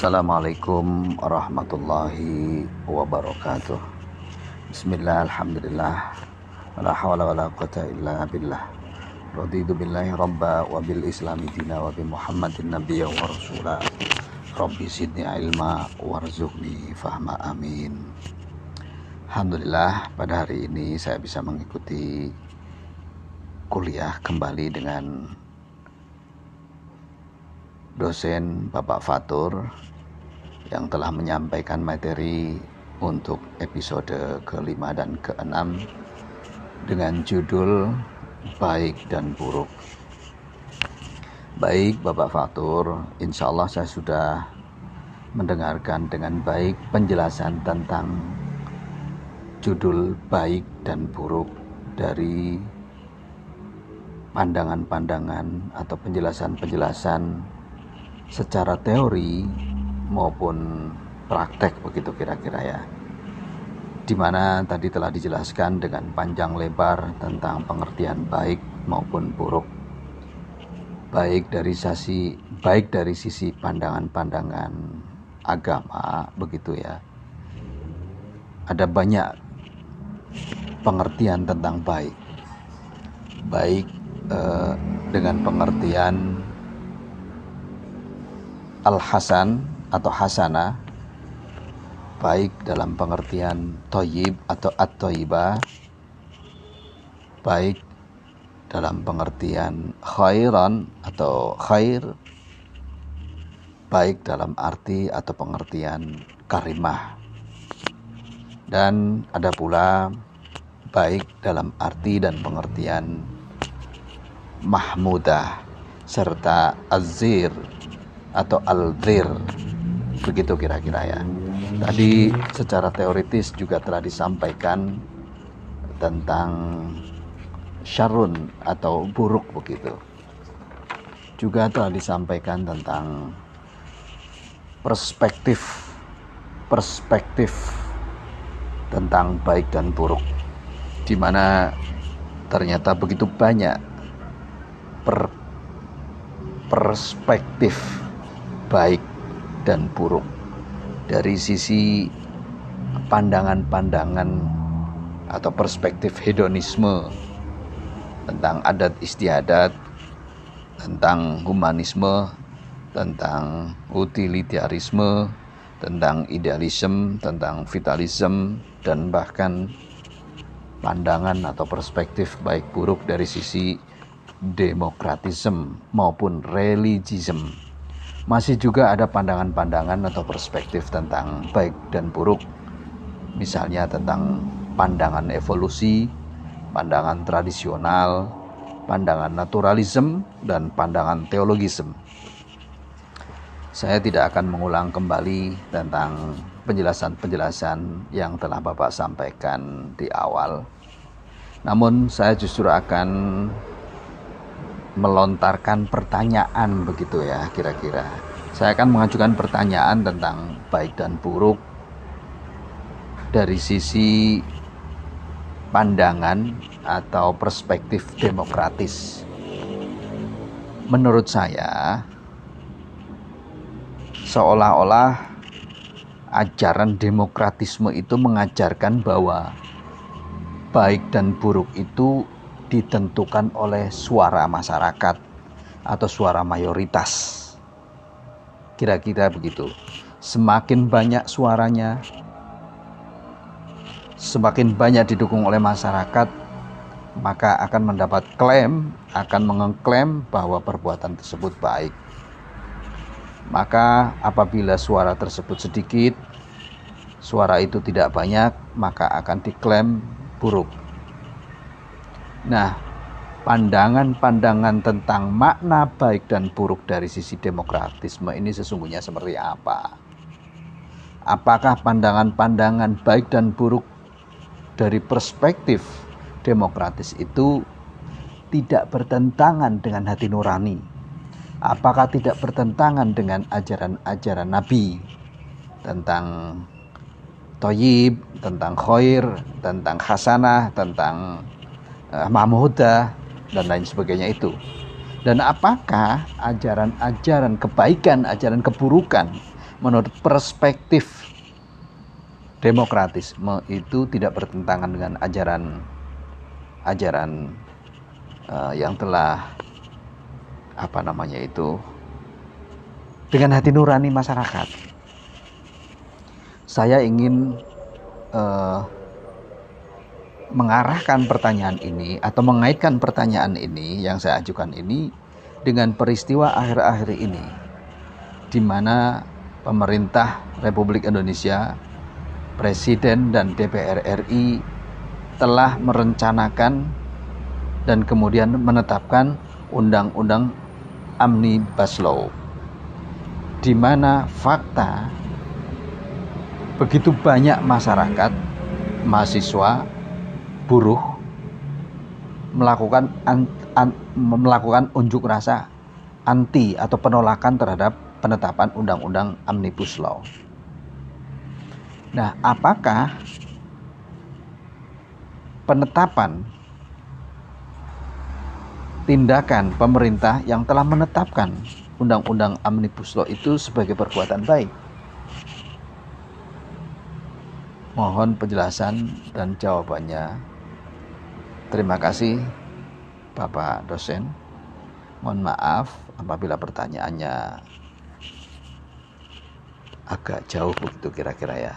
Assalamualaikum warahmatullahi wabarakatuh. Bismillah, Alhamdulillah. Wala hawla wala quwata illa billah. Radidu billahi rabba wa bil islami dina wa bi muhammadin nabiyya wa rasulah Rabbi sidni ilma warzuqni fahma amin. Alhamdulillah pada hari ini saya bisa mengikuti kuliah kembali dengan dosen Bapak Fatur yang telah menyampaikan materi untuk episode kelima dan keenam dengan judul Baik dan Buruk. Baik Bapak Fatur, insya Allah saya sudah mendengarkan dengan baik penjelasan tentang judul baik dan buruk dari pandangan-pandangan atau penjelasan-penjelasan secara teori maupun praktek begitu kira-kira ya. Di mana tadi telah dijelaskan dengan panjang lebar tentang pengertian baik maupun buruk. Baik dari sisi baik dari sisi pandangan-pandangan agama begitu ya. Ada banyak pengertian tentang baik. Baik eh, dengan pengertian al-hasan atau hasana baik dalam pengertian toyib atau at-toyibah baik dalam pengertian khairan atau khair baik dalam arti atau pengertian karimah. Dan ada pula baik dalam arti dan pengertian mahmudah serta azir atau al-dhir begitu kira-kira ya. Tadi secara teoritis juga telah disampaikan tentang syarun atau buruk begitu. Juga telah disampaikan tentang perspektif perspektif tentang baik dan buruk. Di mana ternyata begitu banyak per perspektif baik dan buruk. Dari sisi pandangan-pandangan atau perspektif hedonisme tentang adat istiadat, tentang humanisme, tentang utilitarisme, tentang idealisme, tentang vitalisme, dan bahkan pandangan atau perspektif baik buruk dari sisi demokratisme maupun religisme masih juga ada pandangan-pandangan atau perspektif tentang baik dan buruk, misalnya tentang pandangan evolusi, pandangan tradisional, pandangan naturalisme, dan pandangan teologisme. Saya tidak akan mengulang kembali tentang penjelasan-penjelasan yang telah Bapak sampaikan di awal. Namun saya justru akan melontarkan pertanyaan begitu ya kira-kira. Saya akan mengajukan pertanyaan tentang baik dan buruk dari sisi pandangan atau perspektif demokratis. Menurut saya, seolah-olah ajaran demokratisme itu mengajarkan bahwa baik dan buruk itu ditentukan oleh suara masyarakat atau suara mayoritas. Kira-kira begitu. Semakin banyak suaranya, semakin banyak didukung oleh masyarakat, maka akan mendapat klaim, akan mengklaim bahwa perbuatan tersebut baik. Maka apabila suara tersebut sedikit, suara itu tidak banyak, maka akan diklaim buruk. Nah, pandangan-pandangan tentang makna baik dan buruk dari sisi demokratisme ini sesungguhnya seperti apa? Apakah pandangan-pandangan baik dan buruk dari perspektif demokratis itu tidak bertentangan dengan hati nurani? Apakah tidak bertentangan dengan ajaran-ajaran Nabi tentang toyib, tentang khair, tentang hasanah, tentang uh, mahmudah dan lain sebagainya itu. Dan apakah ajaran-ajaran kebaikan, ajaran keburukan menurut perspektif demokratisme itu tidak bertentangan dengan ajaran ajaran uh, yang telah apa namanya itu dengan hati nurani masyarakat. Saya ingin uh, mengarahkan pertanyaan ini atau mengaitkan pertanyaan ini yang saya ajukan ini dengan peristiwa akhir-akhir ini di mana pemerintah Republik Indonesia Presiden dan DPR RI telah merencanakan dan kemudian menetapkan undang-undang Omnibus Law di mana fakta begitu banyak masyarakat, mahasiswa, buruh melakukan an, an, melakukan unjuk rasa anti atau penolakan terhadap penetapan undang-undang Omnibus Law. Nah, apakah penetapan tindakan pemerintah yang telah menetapkan undang-undang Omnibus Law itu sebagai perbuatan baik? Mohon penjelasan dan jawabannya. Terima kasih Bapak dosen. Mohon maaf apabila pertanyaannya agak jauh begitu kira-kira ya.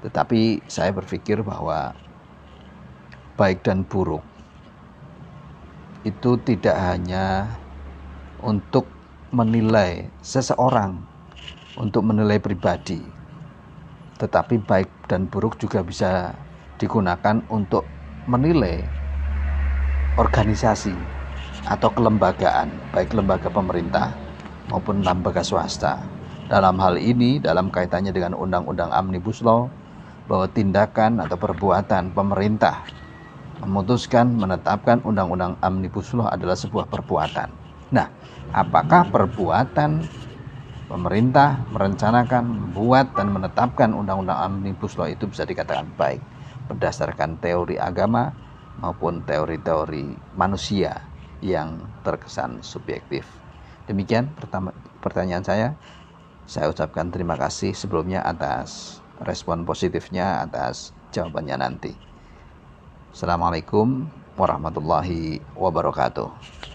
Tetapi saya berpikir bahwa baik dan buruk itu tidak hanya untuk menilai seseorang, untuk menilai pribadi, tetapi baik dan buruk juga bisa digunakan untuk menilai organisasi atau kelembagaan, baik lembaga pemerintah maupun lembaga swasta. Dalam hal ini, dalam kaitannya dengan Undang-Undang Omnibus Law, bahwa tindakan atau perbuatan pemerintah memutuskan menetapkan undang-undang Omnibus Law adalah sebuah perbuatan. Nah, apakah perbuatan pemerintah merencanakan, membuat dan menetapkan undang-undang Omnibus Law itu bisa dikatakan baik berdasarkan teori agama maupun teori-teori manusia yang terkesan subjektif. Demikian pertama, pertanyaan saya. Saya ucapkan terima kasih sebelumnya atas respon positifnya atas jawabannya nanti. Assalamualaikum warahmatullahi wabarakatuh.